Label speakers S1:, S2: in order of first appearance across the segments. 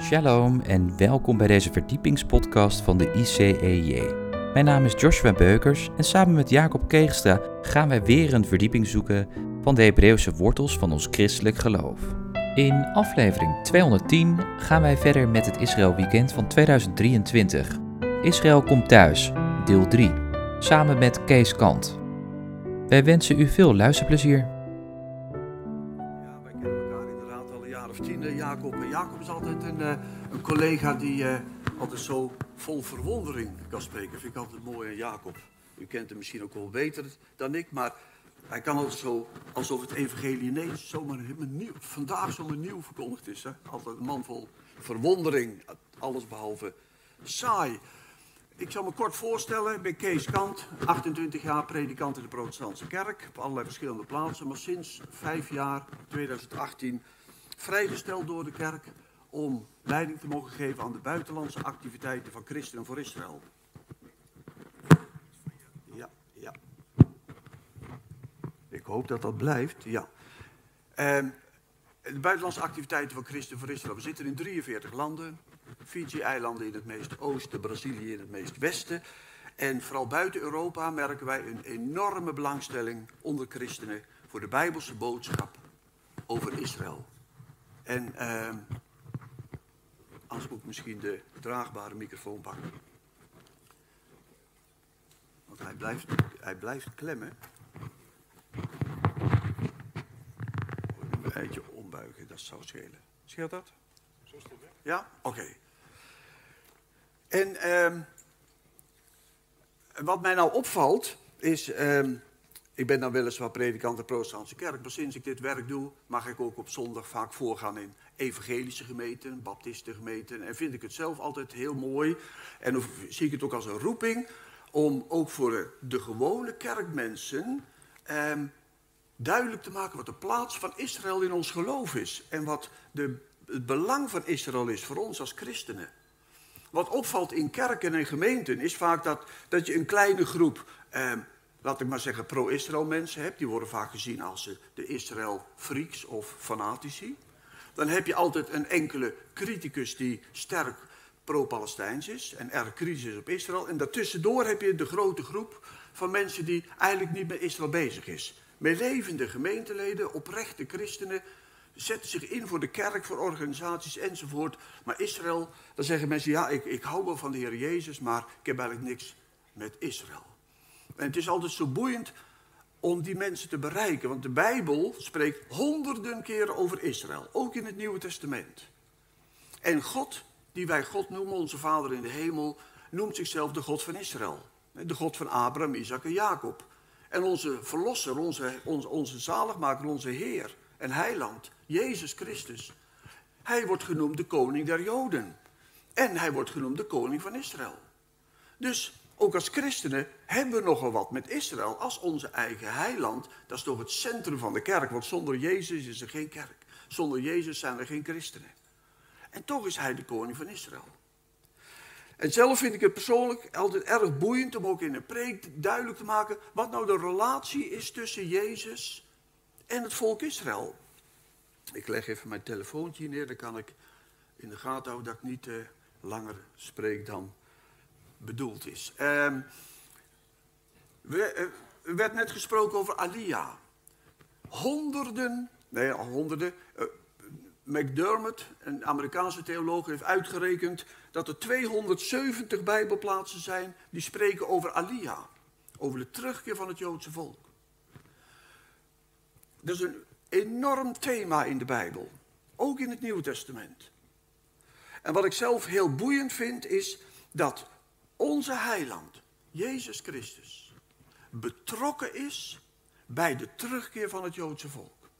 S1: Shalom en welkom bij deze verdiepingspodcast van de ICEJ. Mijn naam is Joshua Beukers en samen met Jacob Keegstra gaan wij weer een verdieping zoeken van de Hebreeuwse wortels van ons christelijk geloof. In aflevering 210 gaan wij verder met het Israël Weekend van 2023. Israël komt thuis, deel 3, samen met Kees Kant. Wij wensen u veel luisterplezier.
S2: Jacob. Is altijd een, eh, een collega die eh, altijd zo vol verwondering kan spreken. Vind ik altijd mooi aan Jacob. U kent hem misschien ook wel beter dan ik, maar hij kan altijd zo, alsof het evangelie ineens zomaar vandaag zomaar nieuw verkondigd is. Altijd een man vol verwondering, alles behalve saai. Ik zal me kort voorstellen, ik ben Kees Kant, 28 jaar predikant in de protestantse kerk, op allerlei verschillende plaatsen, maar sinds vijf jaar, 2018, vrijgesteld door de kerk om leiding te mogen geven aan de buitenlandse activiteiten van Christenen voor Israël. Ja, ja. Ik hoop dat dat blijft, ja. Ehm, de buitenlandse activiteiten van Christen voor Israël. We zitten in 43 landen. Fiji-eilanden in het meest oosten, Brazilië in het meest westen. En vooral buiten Europa merken wij een enorme belangstelling onder christenen voor de Bijbelse boodschap over Israël. En ehm, als ik misschien de draagbare microfoon pakken. Want hij blijft, hij blijft klemmen. Een beetje ombuigen, dat zou schelen. Scheelt dat? Ja? Oké. En ehm, wat mij nou opvalt is, ehm, ik ben dan weliswaar predikant de protestantse kerk, maar sinds ik dit werk doe, mag ik ook op zondag vaak voorgaan in evangelische gemeenten, baptistengemeenten. En vind ik het zelf altijd heel mooi. En zie ik het ook als een roeping om ook voor de, gewone kerkmensen ehm, duidelijk te maken wat de plaats van Israël in ons geloof is. En wat de, het belang van Israël is voor ons als christenen. Wat opvalt in kerken en gemeenten is vaak dat, dat je een kleine groep, eh, laat ik maar zeggen, pro-Israël mensen hebt. Die worden vaak gezien als de Israël-freaks of fanatici. Dan heb je altijd een enkele criticus die sterk pro-Palestijns is en erg kritisch is op Israël. En daartussendoor heb je de grote groep van mensen die eigenlijk niet met Israël bezig is. Met levende gemeenteleden, oprechte christenen, zetten zich in voor de kerk, voor organisaties enzovoort. Maar Israël, dan zeggen mensen, ja, ik, ik hou wel van de Heer Jezus, maar ik heb eigenlijk niks met Israël. En het is altijd zo boeiend om die mensen te bereiken, want de Bijbel spreekt honderden keren over Israël, ook in het Nieuwe Testament. En God, die wij God noemen, onze Vader in de hemel, noemt zichzelf de God van Israël. De God van Abraham, Isaac en Jacob. En onze verlosser, onze, onze, onze zaligmaker, onze Heer en Heiland, Jezus Christus. Hij wordt genoemd de koning der Joden. En hij wordt genoemd de koning van Israël. Dus ook als christenen hebben we nogal wat met Israël als onze eigen heiland. Dat is toch het centrum van de kerk, want zonder Jezus is er geen kerk. Zonder Jezus zijn er geen christenen. En toch is hij de koning van Israël. En zelf vind ik het persoonlijk altijd erg boeiend om ook in een preek duidelijk te maken wat nou de relatie is tussen Jezus en het volk Israël. Ik leg even mijn telefoontje neer, dan kan ik in de gaten houden dat ik niet uh, langer spreek dan bedoeld is. Uh, er werd net gesproken over Alia. Honderden, nee, honderden. Uh, McDermott, een Amerikaanse theoloog, heeft uitgerekend dat er 270 Bijbelplaatsen zijn die spreken over Alia. Over de terugkeer van het Joodse volk. Dat is een enorm thema in de Bijbel. Ook in het Nieuwe Testament. En wat ik zelf heel boeiend vind is dat onze heiland, Jezus Christus, betrokken is bij de terugkeer van het Joodse volk.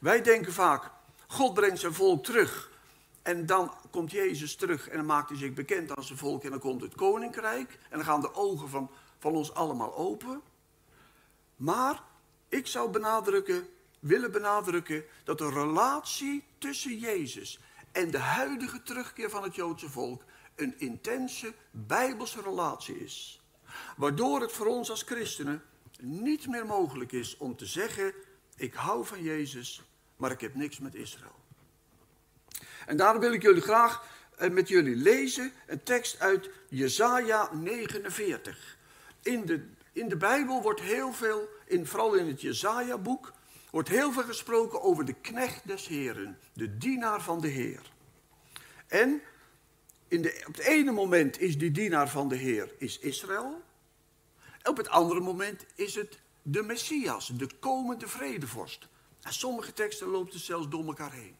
S2: Wij denken vaak, God brengt zijn volk terug. En dan komt Jezus terug en dan maakt hij zich bekend aan zijn volk en dan komt het koninkrijk. En dan gaan de ogen van, van ons allemaal open. Maar ik zou benadrukken, willen benadrukken dat de relatie tussen Jezus en de huidige terugkeer van het Joodse volk een intense bijbelse relatie is. Waardoor het voor ons als christenen niet meer mogelijk is om te zeggen, ik hou van Jezus, maar ik heb niks met Israël. En daarom wil ik jullie graag eh, met jullie lezen een tekst uit Jesaja 49. In de, in de Bijbel wordt heel veel, in, vooral in het Jesaja-boek, wordt heel veel gesproken over de knecht des Heren, de dienaar van de Heer. En in de, op het ene moment is die dienaar van de Heer is Israël. Op het andere moment is het de Messias, de komende vredevorst. En sommige teksten lopen het zelfs door elkaar heen.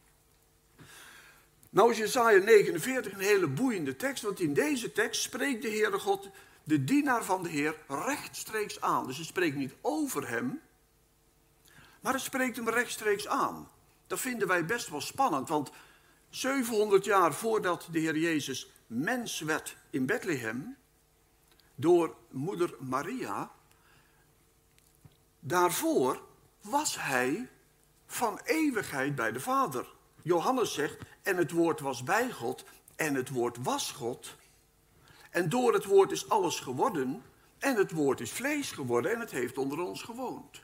S2: Nou is Jesaja 49 een hele boeiende tekst, want in deze tekst spreekt de Heere God de dienaar van de Heer rechtstreeks aan. Dus het spreekt niet over hem, maar het spreekt hem rechtstreeks aan. Dat vinden wij best wel spannend, want 700 jaar voordat de Heer Jezus mens werd in Bethlehem, door moeder Maria, daarvoor was hij van eeuwigheid bij de Vader. Johannes zegt, en het woord was bij God, en het woord was God. En door het woord is alles geworden, en het woord is vlees geworden, en het heeft onder ons gewoond.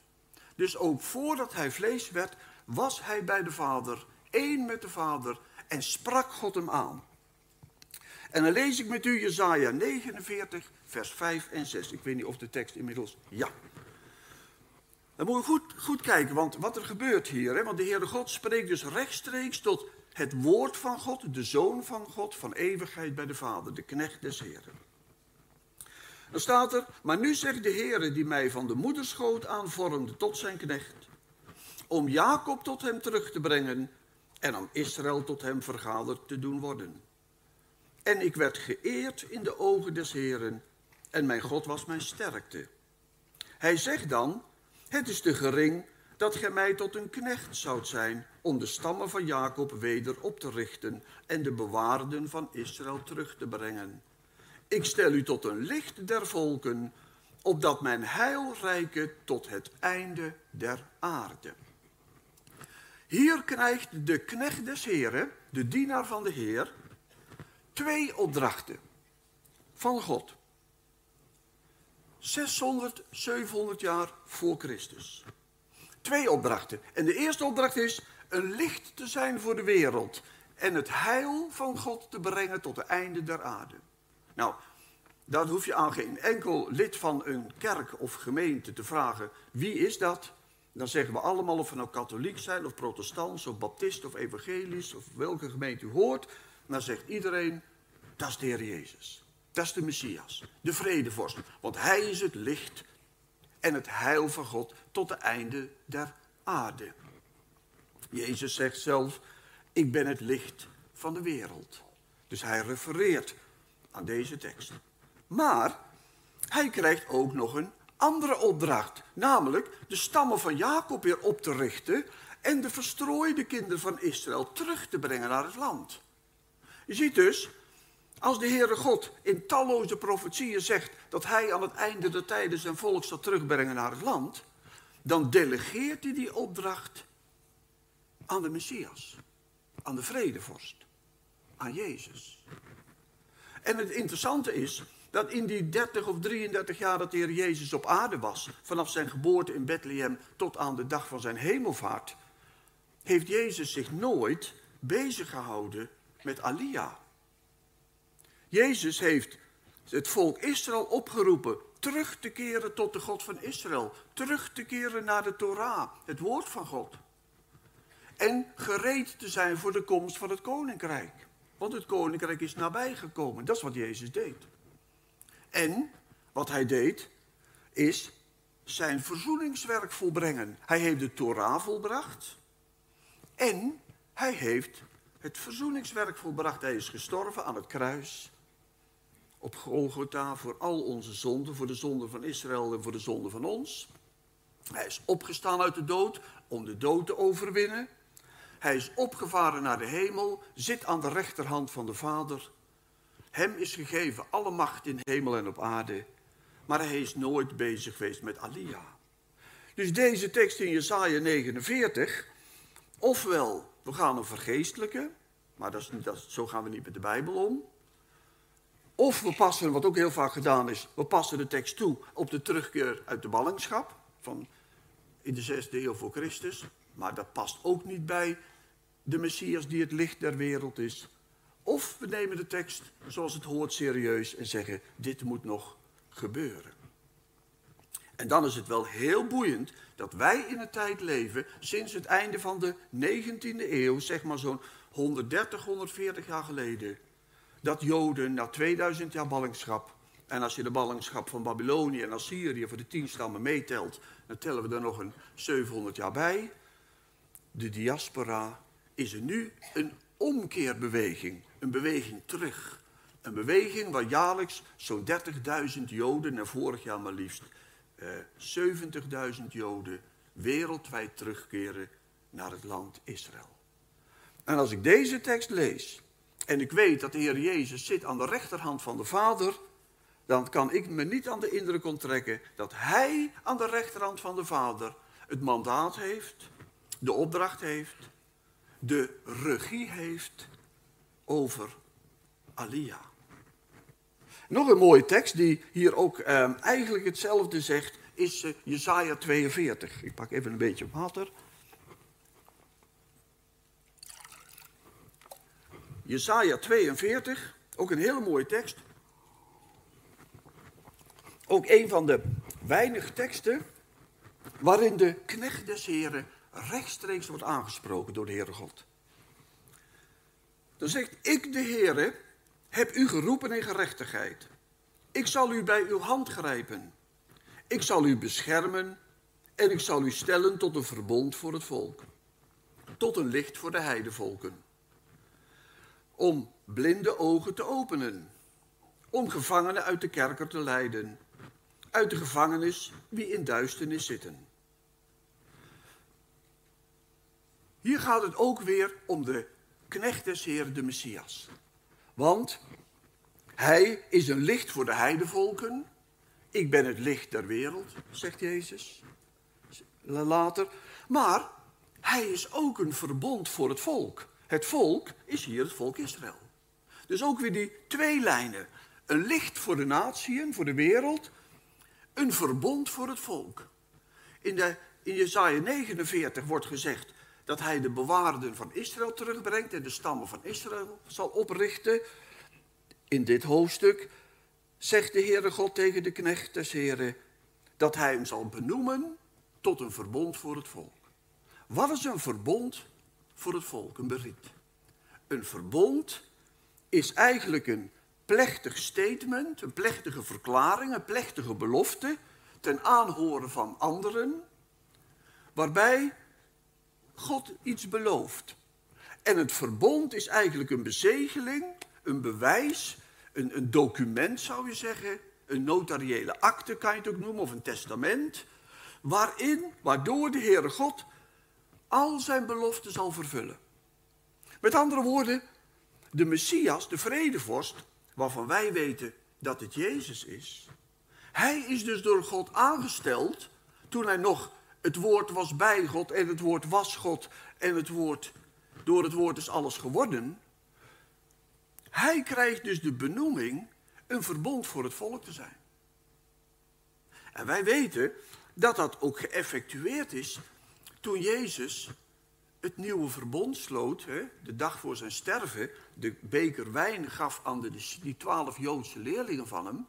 S2: Dus ook voordat hij vlees werd, was hij bij de Vader, één met de Vader, en sprak God hem aan. En dan lees ik met u Jezaja 49, vers 5 en 6. Ik weet niet of de tekst inmiddels... Ja. Dan moet je goed, goed kijken, want wat er gebeurt hier. Hè? Want de Heere God spreekt dus rechtstreeks tot het woord van God, de Zoon van God, van eeuwigheid bij de Vader, de knecht des Heren. Dan staat er, maar nu zegt de Heere die mij van de moederschoot aanvormde tot zijn knecht, om Jacob tot hem terug te brengen en om Israël tot hem vergaderd te doen worden. En ik werd geëerd in de ogen des Heren en mijn God was mijn sterkte. Hij zegt dan, het is te gering dat gij mij tot een knecht zoudt zijn om de stammen van Jacob weder op te richten en de bewaarden van Israël terug te brengen. Ik stel u tot een licht der volken, opdat mijn heil rijke tot het einde der aarde. Hier krijgt de knecht des Heren, de dienaar van de Heer, twee opdrachten van God. 600, 700 jaar voor Christus. Twee opdrachten. En de eerste opdracht is een licht te zijn voor de wereld en het heil van God te brengen tot het einde der aarde. Nou, dan hoef je aan geen enkel lid van een kerk of gemeente te vragen wie is dat. Dan zeggen we allemaal of we nou katholiek zijn of protestants of baptist of evangelisch of welke gemeente u hoort. Dan zegt iedereen, dat is de Heer Jezus. Dat is de Messias, de vredevorst. Want hij is het licht en het heil van God tot het einde der aarde. Jezus zegt zelf, ik ben het licht van de wereld. Dus hij refereert aan deze tekst. Maar hij krijgt ook nog een andere opdracht, namelijk de stammen van Jacob weer op te richten en de verstrooide kinderen van Israël terug te brengen naar het land. Je ziet dus, als de Heere God in talloze profetieën zegt dat hij aan het einde der tijden zijn volk zal terugbrengen naar het land, dan delegeert hij die opdracht aan de Messias, aan de vredevorst, aan Jezus. En het interessante is dat in die 30 of 33 jaar dat de Heer Jezus op aarde was, vanaf zijn geboorte in Bethlehem tot aan de dag van zijn hemelvaart, heeft Jezus zich nooit bezig gehouden met Alia. Jezus heeft het volk Israël opgeroepen terug te keren tot de God van Israël, terug te keren naar de Torah, het woord van God. En gereed te zijn voor de komst van het koninkrijk. Want het koninkrijk is nabijgekomen. Dat is wat Jezus deed. En wat hij deed, is zijn verzoeningswerk volbrengen. Hij heeft de Torah volbracht. En hij heeft het verzoeningswerk volbracht. Hij is gestorven aan het kruis. Op Golgotha voor al onze zonden, voor de zonden van Israël en voor de zonden van ons. Hij is opgestaan uit de dood om de dood te overwinnen. Hij is opgevaren naar de hemel, zit aan de rechterhand van de Vader. Hem is gegeven alle macht in hemel en op aarde. Maar hij is nooit bezig geweest met Alia. Dus deze tekst in Jesaja 49, ofwel we gaan hem vergeestelijken, maar dat is, dat, zo gaan we niet met de Bijbel om. Of we passen, wat ook heel vaak gedaan is, we passen de tekst toe op de terugkeer uit de ballingschap van in de zesde eeuw voor Christus. Maar dat past ook niet bij de Messias die het licht der wereld is. Of we nemen de tekst zoals het hoort serieus en zeggen, dit moet nog gebeuren. En dan is het wel heel boeiend dat wij in een tijd leven, sinds het einde van de 19e eeuw, zeg maar zo'n 130, 140 jaar geleden, dat Joden na 2000 jaar ballingschap, en als je de ballingschap van Babylonië en Assyrië voor de tien stammen meetelt, dan tellen we er nog een 700 jaar bij. De diaspora is er nu een omkeerbeweging, een beweging terug. Een beweging waar jaarlijks zo'n 30.000 Joden en vorig jaar maar liefst eh, 70.000 Joden wereldwijd terugkeren naar het land Israël. En als ik deze tekst lees en ik weet dat de Heer Jezus zit aan de rechterhand van de Vader, dan kan ik me niet aan de indruk onttrekken dat Hij aan de rechterhand van de Vader het mandaat heeft, de opdracht heeft, de regie heeft over Alia. Nog een mooie tekst die hier ook eh, eigenlijk hetzelfde zegt, is uh, Jesaja 42. Ik pak even een beetje water. Jesaja 42, ook een hele mooie tekst. Ook een van de weinige teksten waarin de knecht des Heren rechtstreeks wordt aangesproken door de Heere God. Dan zegt, ik de Heere heb u geroepen in gerechtigheid. Ik zal u bij uw hand grijpen. Ik zal u beschermen en ik zal u stellen tot een verbond voor het volk. Tot een licht voor de heidevolken. Om blinde ogen te openen. Om gevangenen uit de kerker te leiden. Uit de gevangenis wie in duisternis zitten. Hier gaat het ook weer om de knecht des de Messias. Want hij is een licht voor de heidevolken. Ik ben het licht der wereld, zegt Jezus later. Maar hij is ook een verbond voor het volk. Het volk is hier het volk Israël. Dus ook weer die twee lijnen. Een licht voor de natieën, voor de wereld. Een verbond voor het volk. In, de, in Jezaja 49 wordt gezegd dat hij de bewaarden van Israël terugbrengt en de stammen van Israël zal oprichten. In dit hoofdstuk zegt de Heere God tegen de knecht des Heren dat hij hem zal benoemen tot een verbond voor het volk. Wat is een verbond voor het volk? Een beriet. Een verbond is eigenlijk een plechtig statement, een plechtige verklaring, een plechtige belofte ten aanhoren van anderen, waarbij God iets belooft. En het verbond is eigenlijk een bezegeling, een bewijs, een, een document zou je zeggen, een notariële akte kan je het ook noemen, of een testament, waarin, waardoor de Heere God al zijn beloften zal vervullen. Met andere woorden, de Messias, de vredevorst, waarvan wij weten dat het Jezus is, hij is dus door God aangesteld toen hij nog het woord was bij God en het woord was God en het woord, door het woord is alles geworden. Hij krijgt dus de benoeming een verbond voor het volk te zijn. En wij weten dat dat ook geëffectueerd is toen Jezus het nieuwe verbond sloot, hè, de dag voor zijn sterven, de beker wijn gaf aan de, die twaalf Joodse leerlingen van hem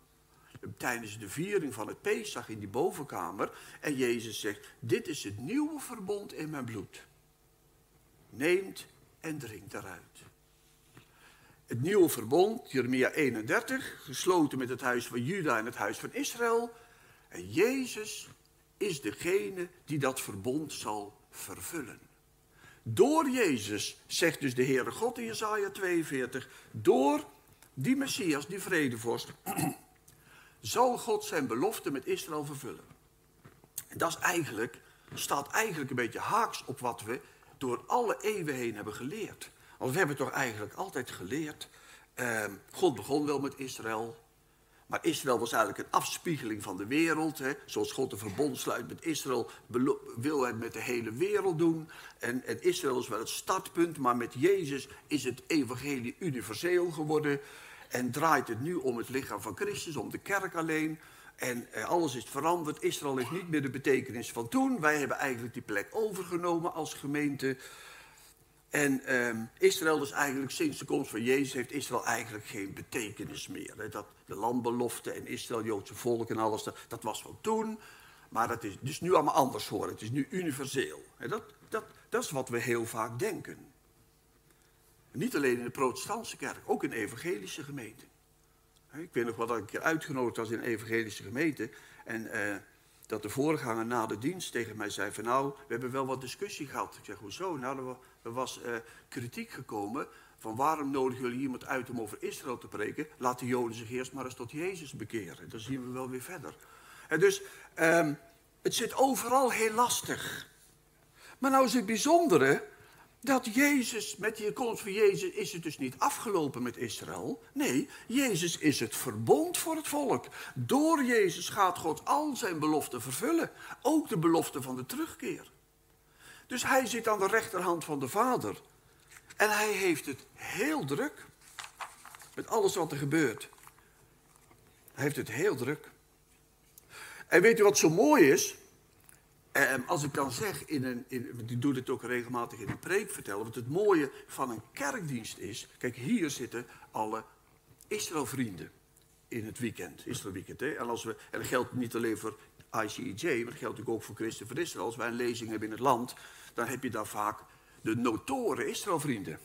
S2: tijdens de viering van het Pesach in die bovenkamer. En Jezus zegt, dit is het nieuwe verbond in mijn bloed. Neemt en drinkt daaruit. Het nieuwe verbond, Jeremia 31, gesloten met het huis van Juda en het huis van Israël. En Jezus is degene die dat verbond zal vervullen. Door Jezus, zegt dus de Heere God in Jesaja 42, door die Messias, die vredevorst, zal God zijn belofte met Israël vervullen. En dat is eigenlijk, staat eigenlijk een beetje haaks op wat we door alle eeuwen heen hebben geleerd. Want we hebben toch eigenlijk altijd geleerd, eh, God begon wel met Israël, maar Israël was eigenlijk een afspiegeling van de wereld. Hè. Zoals God een verbond sluit met Israël, wil hij het met de hele wereld doen. En, en Israël is wel het startpunt, maar met Jezus is het evangelie universeel geworden. En draait het nu om het lichaam van Christus, om de kerk alleen. En eh, alles is veranderd. Israël heeft niet meer de betekenis van toen. Wij hebben eigenlijk die plek overgenomen als gemeente. En ehm, Israël is eigenlijk sinds de komst van Jezus heeft Israël eigenlijk geen betekenis meer. Hè. Dat, de landbelofte en Israël, Joodse volk en alles, dat, dat was van toen. Maar dat is dus nu allemaal anders hoor. Het is nu universeel. Hè. Dat, dat, dat is wat we heel vaak denken. Niet alleen in de protestantse kerk, ook in evangelische gemeenten. Ik weet nog wel dat ik een keer uitgenodigd was in evangelische gemeente. En eh, dat de voorganger na de dienst tegen mij zei van nou, we hebben wel wat discussie gehad. Ik zeg, hoezo? Nou, er was uh, kritiek gekomen van waarom nodigen jullie iemand uit om over Israël te preken? Laat de Joden zich eerst maar eens tot Jezus bekeren. Dan zien we wel weer verder. En dus, um, het zit overal heel lastig. Maar nou is het bijzondere dat Jezus, met die komst van Jezus is het dus niet afgelopen met Israël. Nee, Jezus is het verbond voor het volk. Door Jezus gaat God al zijn beloften vervullen. Ook de belofte van de terugkeer. Dus hij zit aan de rechterhand van de Vader. En hij heeft het heel druk. Met alles wat er gebeurt. Hij heeft het heel druk. En weet u wat zo mooi is? En als ik dan zeg, in een, in, ik doe dit ook regelmatig in een preek vertellen, wat het mooie van een kerkdienst is, kijk hier zitten alle Israëlvrienden in het weekend, Israëlweekend. En, als we, en dat geldt niet alleen voor ICEJ, maar dat geldt ook voor Christen voor Israël. Als wij een lezing hebben in het land, dan heb je daar vaak de notoren Israëlvrienden.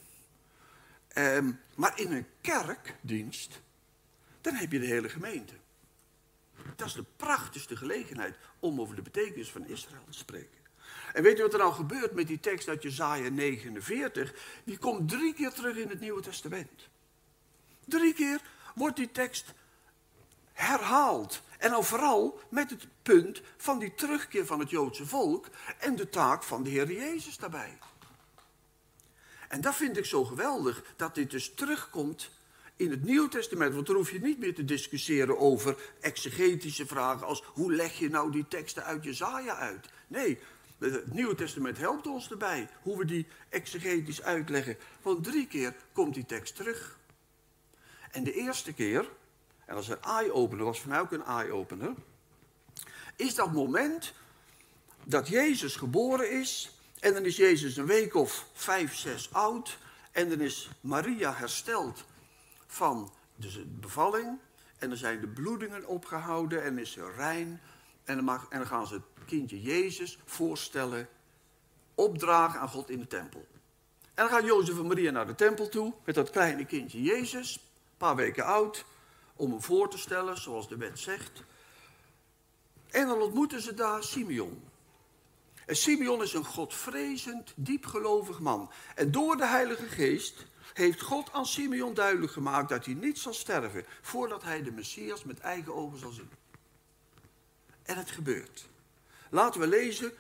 S2: Um, maar in een kerkdienst, dan heb je de hele gemeente. Dat is de prachtigste gelegenheid om over de betekenis van Israël te spreken. En weet u wat er nou gebeurt met die tekst uit Jezaja 49? Die komt drie keer terug in het Nieuwe Testament. Drie keer wordt die tekst herhaald. En dan vooral met het punt van die terugkeer van het Joodse volk en de taak van de Heer Jezus daarbij. En dat vind ik zo geweldig, dat dit dus terugkomt in het Nieuwe Testament, want dan hoef je niet meer te discussiëren over exegetische vragen als hoe leg je nou die teksten uit Jezaja uit? Nee, het Nieuwe Testament helpt ons erbij hoe we die exegetisch uitleggen. Want drie keer komt die tekst terug. En de eerste keer, en dat is een eye-opener, was voor mij ook een eye-opener, is dat moment dat Jezus geboren is. En dan is Jezus een week of vijf, zes oud. En dan is Maria hersteld van de bevalling. En dan zijn de bloedingen opgehouden en is ze rein. En dan, mag, en gaan ze het kindje Jezus voorstellen, opdragen aan God in de tempel. En dan gaan Jozef en Maria naar de tempel toe met dat kleine kindje Jezus, een paar weken oud, om hem voor te stellen zoals de wet zegt. En dan ontmoeten ze daar Simeon. En Simeon is een godvrezend, diepgelovig man. En door de Heilige Geest heeft God aan Simeon duidelijk gemaakt dat hij niet zal sterven voordat hij de Messias met eigen ogen zal zien. En het gebeurt. Laten we lezen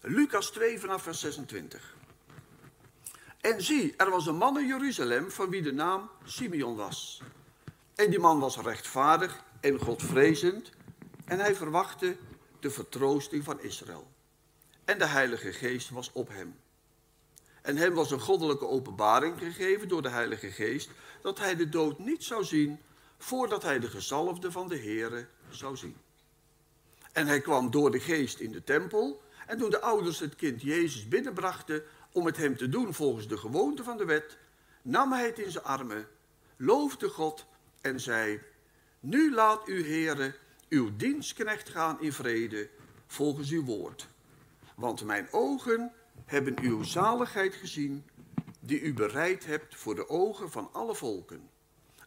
S2: Lucas 2 vanaf vers 26. En zie, er was een man in Jeruzalem van wie de naam Simeon was. En die man was rechtvaardig en godvrezend en hij verwachtte de vertroosting van Israël. En de Heilige Geest was op hem. En hem was een goddelijke openbaring gegeven door de Heilige Geest, dat hij de dood niet zou zien voordat hij de gezalfde van de Here zou zien. En hij kwam door de Geest in de tempel, en toen de ouders het kind Jezus binnenbrachten om het hem te doen volgens de gewoonte van de wet, nam hij het in zijn armen, loofde God en zei, nu laat u, Heere, uw dienstknecht gaan in vrede volgens uw woord. Want mijn ogen hebben uw zaligheid gezien, die u bereid hebt voor de ogen van alle volken.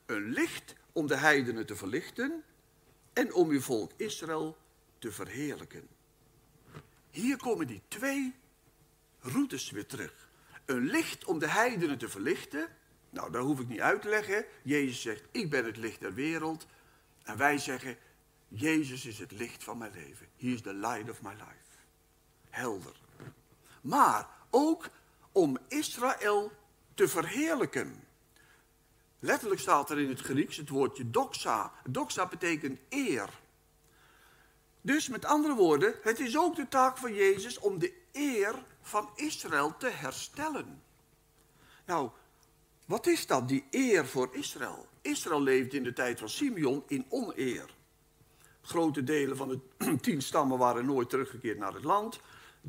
S2: Een licht om de heidenen te verlichten en om uw volk Israël te verheerlijken. Hier komen die twee routes weer terug. Een licht om de heidenen te verlichten. Nou, dat hoef ik niet uit te leggen. Jezus zegt, ik ben het licht der wereld. En wij zeggen, Jezus is het licht van mijn leven. He is the light of my life. Helder maar ook om Israël te verheerlijken. Letterlijk staat er in het Grieks het woordje doxa. Doxa betekent eer. Dus met andere woorden, het is ook de taak van Jezus om de eer van Israël te herstellen. Nou, wat is dat, die eer voor Israël? Israël leefde in de tijd van Simeon in oneer. Grote delen van de tien stammen waren nooit teruggekeerd naar het land.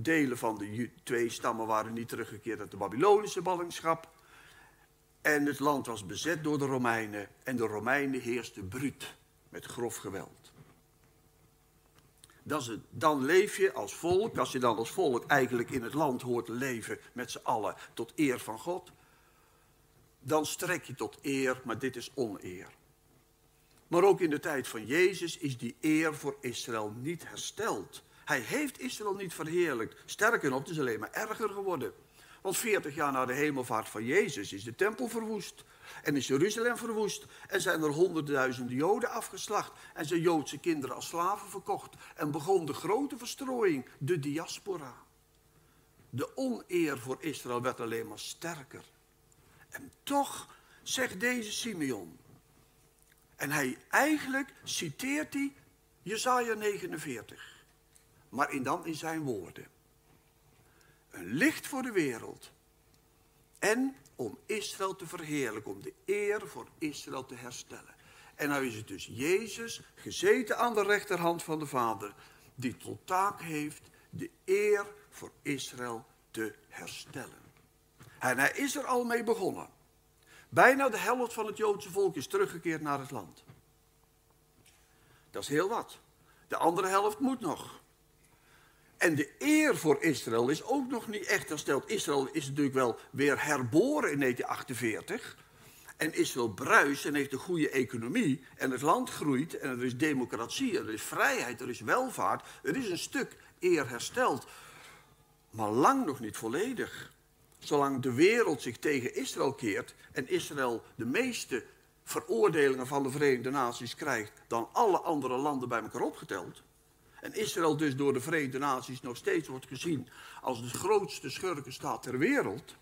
S2: Delen van de twee stammen waren niet teruggekeerd uit de Babylonische ballingschap. En het land was bezet door de Romeinen. En de Romeinen heersten bruut, met grof geweld. Dat dan leef je als volk, als je dan als volk eigenlijk in het land hoort leven met z'n allen tot eer van God, dan strek je tot eer, maar dit is oneer. Maar ook in de tijd van Jezus is die eer voor Israël niet hersteld. Hij heeft Israël niet verheerlijkt. Sterker nog, het is alleen maar erger geworden. Want 40 jaar na de hemelvaart van Jezus is de tempel verwoest. En is Jeruzalem verwoest. En zijn er honderdduizenden Joden afgeslacht. En zijn Joodse kinderen als slaven verkocht. En begon de grote verstrooiing, de diaspora. De oneer voor Israël werd alleen maar sterker. En toch zegt deze Simeon. En hij eigenlijk citeert hij Jesaja 49. Maar in dan in zijn woorden. Een licht voor de wereld. En om Israël te verheerlijken, om de eer voor Israël te herstellen. En nou is het dus Jezus, gezeten aan de rechterhand van de Vader, die tot taak heeft de eer voor Israël te herstellen. En hij is er al mee begonnen. Bijna de helft van het Joodse volk is teruggekeerd naar het land. Dat is heel wat. De andere helft moet nog. En de eer voor Israël is ook nog niet echt hersteld. Israël is natuurlijk wel weer herboren in 1948. En Israël bruist en heeft een goede economie. En het land groeit en er is democratie, er is vrijheid, er is welvaart. Er is een stuk eer hersteld. Maar lang nog niet volledig. Zolang de wereld zich tegen Israël keert en Israël de meeste veroordelingen van de Verenigde Naties krijgt dan alle andere landen bij elkaar opgeteld. En Israël dus door de Verenigde Naties nog steeds wordt gezien als de grootste schurkenstaat ter wereld.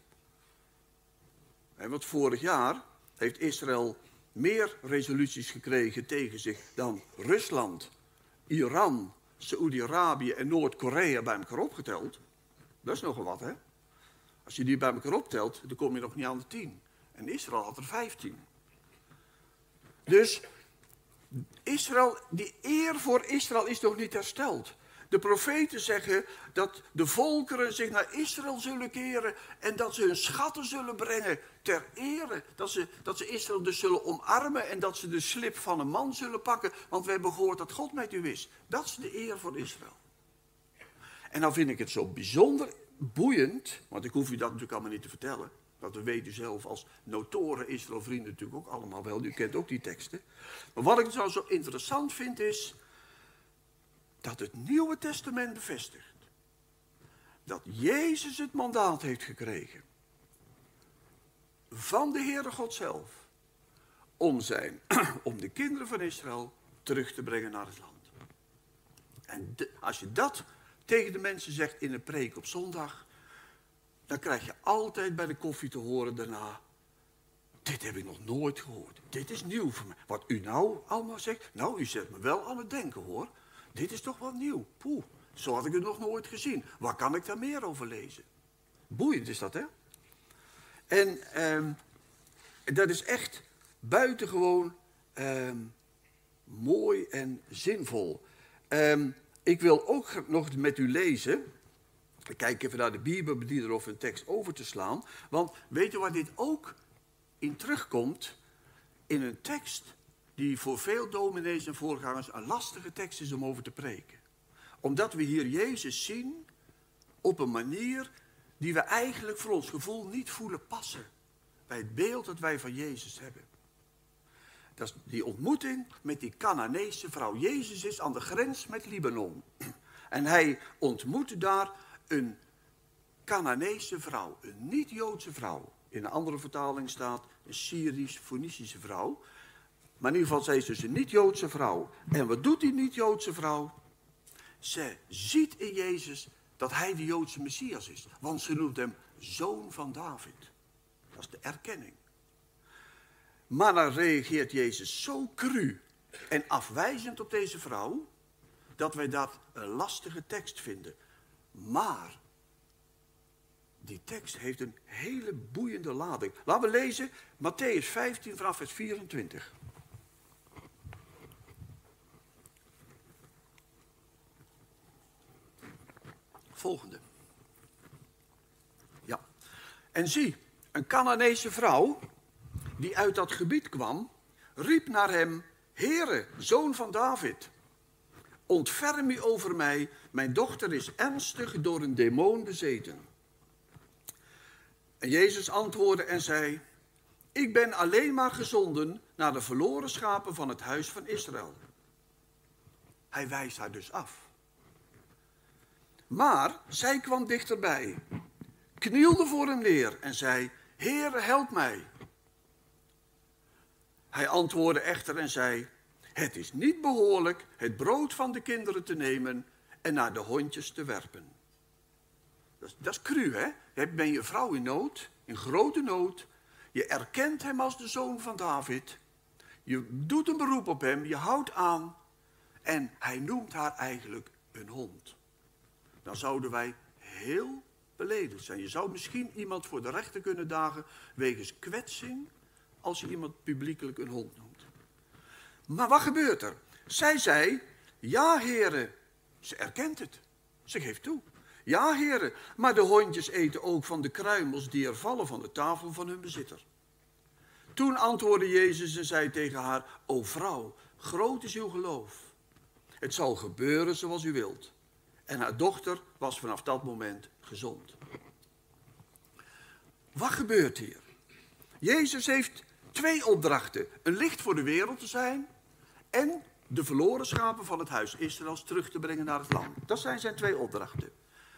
S2: En want vorig jaar heeft Israël meer resoluties gekregen tegen zich dan Rusland, Iran, Saoedi-Arabië en Noord-Korea bij elkaar opgeteld. Dat is nogal wat, hè? Als je die bij elkaar optelt, dan kom je nog niet aan de tien. En Israël had er vijftien. Dus Israël, die eer voor Israël is nog niet hersteld. De profeten zeggen dat de volkeren zich naar Israël zullen keren en dat ze hun schatten zullen brengen ter ere. Dat ze, dat ze Israël dus zullen omarmen en dat ze de slip van een man zullen pakken, want we hebben gehoord dat God met u is. Dat is de eer voor Israël. En dan vind ik het zo bijzonder boeiend, want ik hoef u dat natuurlijk allemaal niet te vertellen. Dat we weten zelf als notoren Israël-vrienden natuurlijk ook allemaal wel. U kent ook die teksten. Maar wat ik nou zo interessant vind is dat het Nieuwe Testament bevestigt dat Jezus het mandaat heeft gekregen van de Heere God zelf om, zijn, om de kinderen van Israël terug te brengen naar het land. En als je dat tegen de mensen zegt in een preek op zondag, dan krijg je altijd bij de koffie te horen daarna. Dit heb ik nog nooit gehoord. Dit is nieuw voor mij. Wat u nou allemaal zegt, nou, u zet me wel aan het denken hoor. Dit is toch wat nieuw. Poeh, zo had ik het nog nooit gezien. Waar kan ik daar meer over lezen? Boeiend is dat, hè? En ehm, dat is echt buitengewoon ehm, mooi en zinvol. Um, ik wil ook nog met u lezen. Ik kijk even naar de Bijbelbediener of een tekst over te slaan. Want weet u waar dit ook in terugkomt? In een tekst die voor veel dominees en voorgangers een lastige tekst is om over te preken. Omdat we hier Jezus zien op een manier die we eigenlijk voor ons gevoel niet voelen passen. Bij het beeld dat wij van Jezus hebben. Dat is die ontmoeting met die Canaanese vrouw. Jezus is aan de grens met Libanon. En hij ontmoet daar een Canaanese vrouw, een niet-Joodse vrouw. In een andere vertaling staat een Syrisch-Phoenicische vrouw. Maar in ieder geval, zij is dus een niet-Joodse vrouw. En wat doet die niet-Joodse vrouw? Ze ziet in Jezus dat hij de Joodse Messias is. Want ze noemt hem zoon van David. Dat is de erkenning. Maar dan reageert Jezus zo cru en afwijzend op deze vrouw, dat wij dat een lastige tekst vinden. Maar die tekst heeft een hele boeiende lading. Laten we lezen Matthäus 15 vanaf vers 24. Volgende. En zie, een Canaanese vrouw die uit dat gebied kwam, riep naar hem: Heere, zoon van David, ontferm u over mij, mijn dochter is ernstig door een demon bezeten. En Jezus antwoordde en zei: Ik ben alleen maar gezonden naar de verloren schapen van het huis van Israël. Hij wijst haar dus af. Maar zij kwam dichterbij, knielde voor hem neer en zei: Heere, help mij. Hij antwoordde echter en zei: Het is niet behoorlijk het brood van de kinderen te nemen en naar de hondjes te werpen. Dat is, dat cru, hè? Ben je vrouw in nood, in grote nood. Je erkent hem als de zoon van David. Je doet een beroep op hem, je houdt aan. En hij noemt haar eigenlijk een hond. Dan zouden wij heel beledigd zijn. Je zou misschien iemand voor de rechter kunnen dagen wegens kwetsing als je iemand publiekelijk een hond noemt. Maar wat gebeurt er? Zij zei, ja heren, ze erkent het. Ze geeft toe. Ja heren, maar de hondjes eten ook van de kruimels die er vallen van de tafel van hun bezitter. Toen antwoordde Jezus en zei tegen haar, o vrouw, groot is uw geloof. Het zal gebeuren zoals u wilt. En haar dochter was vanaf dat moment gezond. Wat gebeurt hier? Jezus heeft twee opdrachten. Een licht voor de wereld te zijn en de verloren schapen van het huis Israëls terug te brengen naar het land. Dat zijn zijn twee opdrachten.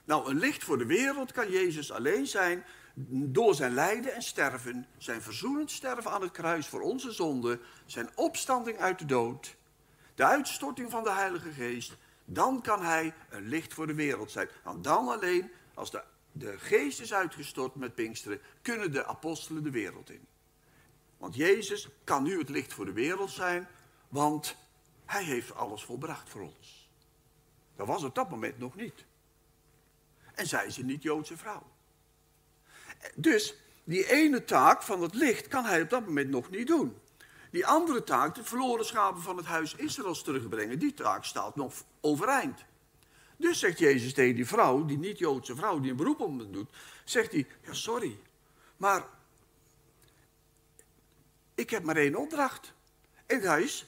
S2: Nou, een licht voor de wereld kan Jezus alleen zijn door zijn lijden en sterven, zijn verzoenend sterven aan het kruis voor onze zonde, zijn opstanding uit de dood, de uitstorting van de Heilige Geest. Dan kan hij een licht voor de wereld zijn. Want dan alleen, als de, de geest is uitgestort met Pinksteren, kunnen de apostelen de wereld in. Want Jezus kan nu het licht voor de wereld zijn, want hij heeft alles volbracht voor ons. Dat was op dat moment nog niet. En zij is een niet-Joodse vrouw. Dus die ene taak van het licht kan hij op dat moment nog niet doen. Die andere taak, de verloren schapen van het huis Israëls terugbrengen, die taak staat nog overeind. Dus zegt Jezus tegen die vrouw, die niet-Joodse vrouw die een beroep op hem doet, zegt hij, ja sorry, maar ik heb maar één opdracht. En dat is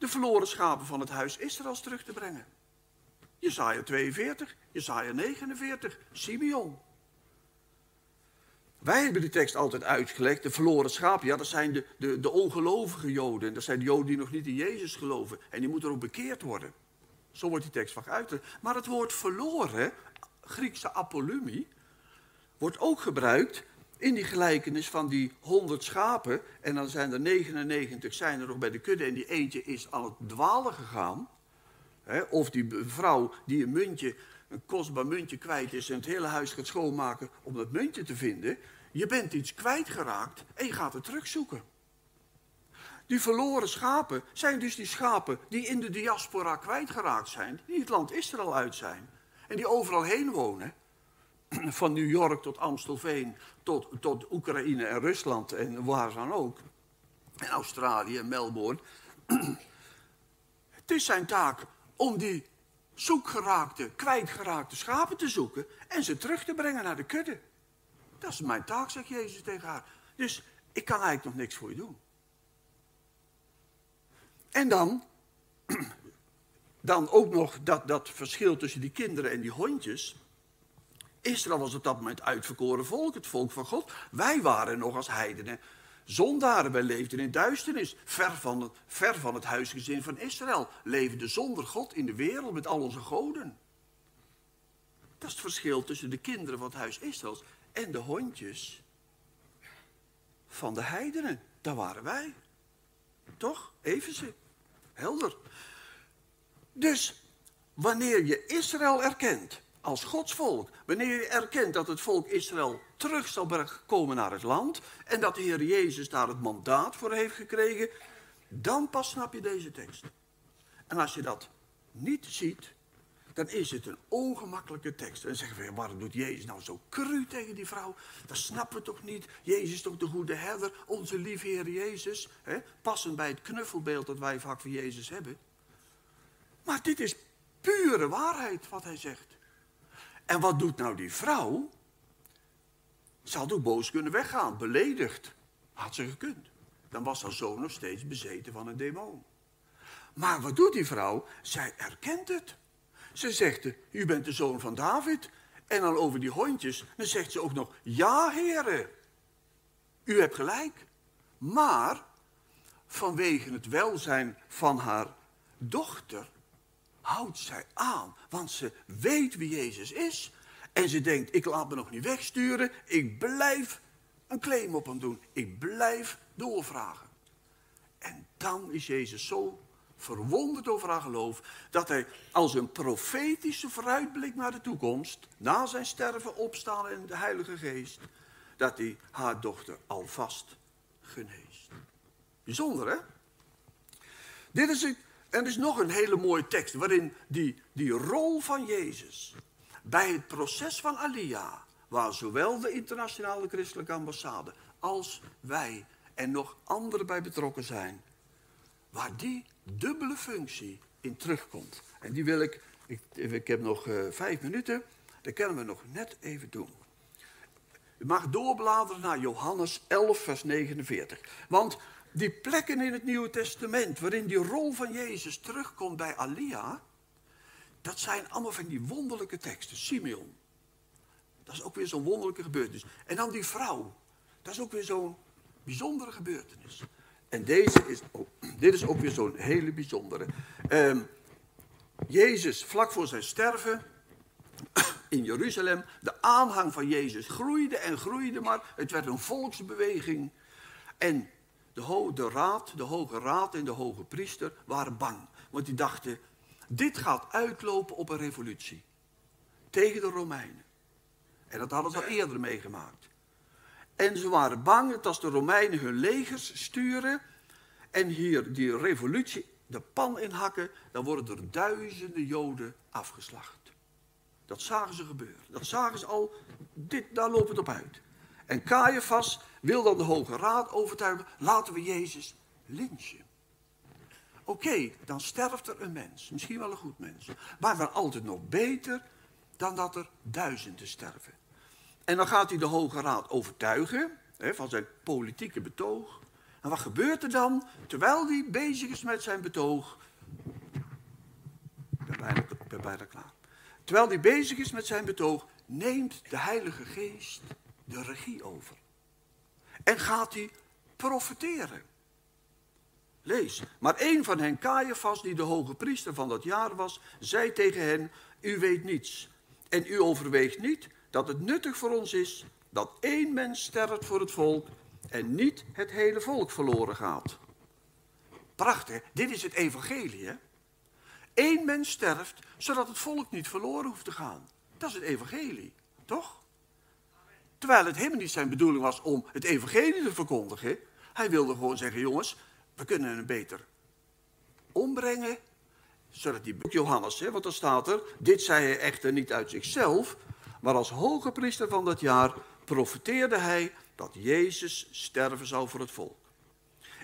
S2: de verloren schapen van het huis Israëls terug te brengen. Jezaja 42, Jezaja 49, Simeon. Wij hebben de tekst altijd uitgelegd, de verloren schapen, ja, dat zijn de, de, de ongelovige Joden. Dat zijn de Joden die nog niet in Jezus geloven. En die moeten ook bekeerd worden. Zo wordt die tekst vaak uitgelegd. Maar het woord verloren, Griekse apolumi, wordt ook gebruikt in die gelijkenis van die honderd schapen. En dan zijn er 99 zijn er nog bij de kudde en die eentje is aan het dwalen gegaan. of die vrouw die een muntje, een kostbaar muntje kwijt is en het hele huis gaat schoonmaken om dat muntje te vinden. Je bent iets kwijtgeraakt en je gaat het terugzoeken. Die verloren schapen zijn dus die schapen die in de diaspora kwijtgeraakt zijn, die het land Israël uit zijn en die overal heen wonen. Van New York tot Amstelveen, tot, tot Oekraïne en Rusland en waar dan ook. En Australië en Melbourne. Het is zijn taak om die zoekgeraakte, kwijtgeraakte schapen te zoeken en ze terug te brengen naar de kudde. Dat is mijn taak, zegt Jezus tegen haar. Dus ik kan eigenlijk nog niks voor je doen. En dan, dan ook nog dat, dat verschil tussen die kinderen en die hondjes. Israël was op dat moment uitverkoren volk, het volk van God. Wij waren nog als heidenen zondaren. Wij leefden in duisternis, ver van, het, ver van het huisgezin van Israël. Leefden zonder God in de wereld met al onze goden. Dat is het verschil tussen de kinderen van het huis Israëls en de hondjes van de heidenen. Daar waren wij. Toch? Evenze. Helder. Dus wanneer je Israël erkent als Gods volk, wanneer je erkent dat het volk Israël terug zal komen naar het land en dat de Heer Jezus daar het mandaat voor heeft gekregen, dan pas snap je deze tekst. En als je dat niet ziet, dan is het een ongemakkelijke tekst. En zeggen we, waarom doet Jezus nou zo cru tegen die vrouw? Dat snappen we toch niet? Jezus is toch de goede herder, onze lieve Heer Jezus. Hè? Passend bij het knuffelbeeld dat wij vaak van Jezus hebben. Maar dit is pure waarheid wat hij zegt. En wat doet nou die vrouw? Ze had boos kunnen weggaan, beledigd. Had ze gekund. Dan was haar zoon nog steeds bezeten van een demon. Maar wat doet die vrouw? Zij erkent het. Ze zegt, u bent de zoon van David. En dan over die hondjes, dan zegt ze ook nog, ja heren, u hebt gelijk. Maar vanwege het welzijn van haar dochter houdt zij aan. Want ze weet wie Jezus is. En ze denkt, ik laat me nog niet wegsturen. Ik blijf een claim op hem doen. Ik blijf doorvragen. En dan is Jezus zo verwonderd over haar geloof, dat hij als een profetische vooruitblik naar de toekomst, na zijn sterven, opstaan in de Heilige Geest, dat hij haar dochter alvast geneest. Bijzonder, hè? Dit is een, en er is nog een hele mooie tekst waarin die, die rol van Jezus bij het proces van Alia, waar zowel de internationale christelijke ambassade als wij en nog anderen bij betrokken zijn, waar die dubbele functie in terugkomt. En die wil ik, ik, ik heb nog uh, vijf minuten, dat kunnen we nog net even doen. U mag doorbladeren naar Johannes 11, vers 49. Want die plekken in het Nieuwe Testament waarin die rol van Jezus terugkomt bij Alia, dat zijn allemaal van die wonderlijke teksten. Simeon, dat is ook weer zo'n wonderlijke gebeurtenis. En dan die vrouw, dat is ook weer zo'n bijzondere gebeurtenis. En deze is, dit is ook weer zo'n hele bijzondere. Um, Jezus, vlak voor zijn sterven in Jeruzalem, de aanhang van Jezus groeide en groeide maar. Het werd een volksbeweging. En de, de raad, de hoge raad en de hoge priester waren bang. Want die dachten, dit gaat uitlopen op een revolutie. Tegen de Romeinen. En dat hadden ze al eerder meegemaakt. En ze waren bang dat als de Romeinen hun legers sturen en hier die revolutie de pan inhakken, dan worden er duizenden Joden afgeslacht. Dat zagen ze gebeuren. Dat zagen ze al, dit, daar loopt het op uit. En Caiaphas wil dan de Hoge Raad overtuigen, laten we Jezus lynchen. Oké, dan sterft er een mens, misschien wel een goed mens. Maar wel altijd nog beter dan dat er duizenden sterven. En dan gaat hij de Hoge Raad overtuigen hè, van zijn politieke betoog. En wat gebeurt er dan? Terwijl hij bezig is met zijn betoog. Ben bijna klaar. Terwijl hij bezig is met zijn betoog, neemt de Heilige Geest de regie over. En gaat hij profeteren. Lees. Maar een van hen, Caiaphas, die de hoge priester van dat jaar was, zei tegen hen: U weet niets. En u overweegt niet dat het nuttig voor ons is dat één mens sterft voor het volk en niet het hele volk verloren gaat. Prachtig, dit is het evangelie. Eén mens sterft, zodat het volk niet verloren hoeft te gaan. Dat is het evangelie, toch? Terwijl het helemaal niet zijn bedoeling was om het evangelie te verkondigen. Hij wilde gewoon zeggen, jongens, we kunnen hem beter ombrengen. Zodat die Johannes, hè, want dan staat er, dit zei hij echter niet uit zichzelf, maar als hoge priester van dat jaar profeteerde hij dat Jezus sterven zou voor het volk.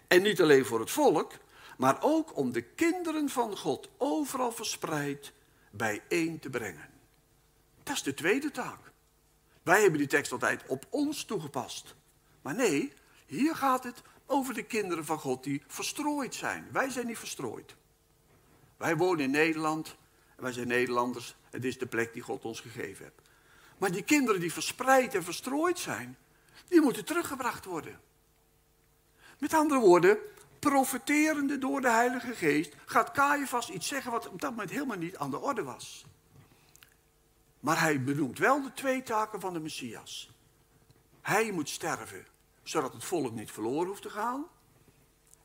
S2: En niet alleen voor het volk, maar ook om de kinderen van God overal verspreid bijeen te brengen. Dat is de tweede taak. Wij hebben die tekst altijd op ons toegepast. Maar nee, hier gaat het over de kinderen van God die verstrooid zijn. Wij zijn niet verstrooid. Wij wonen in Nederland en wij zijn Nederlanders. Het is de plek die God ons gegeven heeft. Maar die kinderen die verspreid en verstrooid zijn, die moeten teruggebracht worden. Met andere woorden, profeterende door de Heilige Geest, gaat Caiaphas iets zeggen wat op dat moment helemaal niet aan de orde was. Maar hij benoemt wel de twee taken van de Messias. Hij moet sterven, zodat het volk niet verloren hoeft te gaan.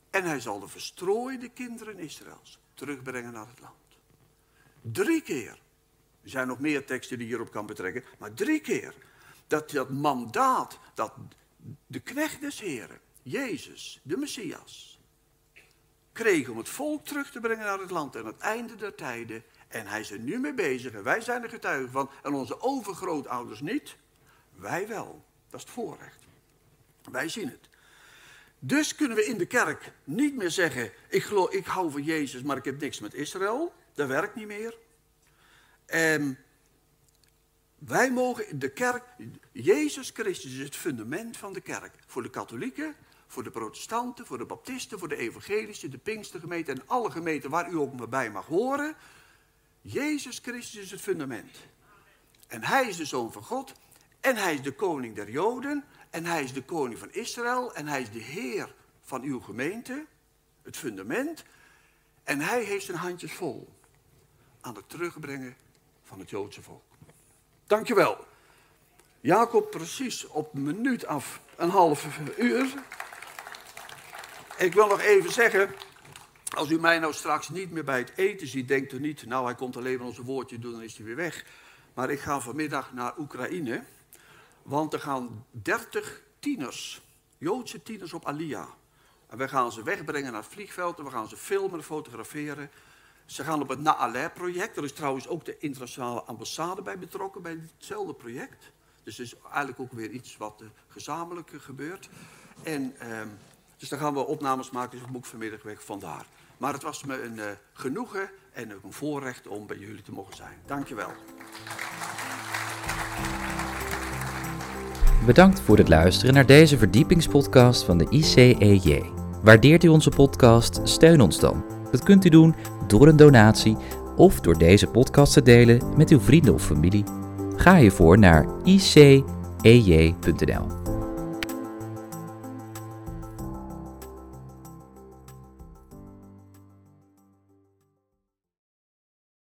S2: En hij zal de verstrooide kinderen Israëls terugbrengen naar het land. Drie keer. Er zijn nog meer teksten die hierop kan betrekken. Maar drie keer dat dat mandaat, dat de knecht des Heren, Jezus, de Messias, kreeg om het volk terug te brengen naar het land en het einde der tijden en hij is er nu mee bezig en wij zijn er getuigen van. En onze overgrootouders niet. Wij wel. Dat is het voorrecht. Wij zien het. Dus kunnen we in de kerk niet meer zeggen: ik, geloof, ik hou van Jezus, maar ik heb niks met Israël. Dat werkt niet meer. En Wij mogen de kerk, Jezus Christus is het fundament van de kerk. Voor de katholieken, voor de protestanten, voor de baptisten, voor de evangelischen, de pinkstergemeente en alle gemeenten waar u ook bij mag horen. Jezus Christus is het fundament. En hij is de zoon van God en hij is de koning der Joden en hij is de koning van Israël en hij is de heer van uw gemeente, het fundament. En hij heeft zijn handjes vol aan het terugbrengen van het Joodse volk. Dankjewel. Jacob, precies op een minuut af, een half uur. Ik wil nog even zeggen, als u mij nou straks niet meer bij het eten ziet, denkt u niet, nou hij komt alleen maar onze woordje doen, dan is hij weer weg. Maar ik ga vanmiddag naar Oekraïne, want er gaan 30 tieners, Joodse tieners op Alia. En we gaan ze wegbrengen naar het vliegveld en we gaan ze filmen en fotograferen. Ze gaan op het Naaleh-project. Er is trouwens ook de internationale ambassade bij betrokken bij hetzelfde project. Dus het is eigenlijk ook weer iets wat uh, gezamenlijk gebeurt. En, uh, dus daar gaan we opnames maken, dus ik moet vanmiddag weg vandaar. Maar het was me een uh, genoegen en een voorrecht om bij jullie te mogen zijn. Dankjewel.
S1: Bedankt voor het luisteren naar deze verdiepingspodcast van de ICEJ. Waardeert u onze podcast? Steun ons dan. Dat kunt u doen door een donatie of door deze podcast te delen met uw vrienden of familie. Ga hiervoor naar icej.nl.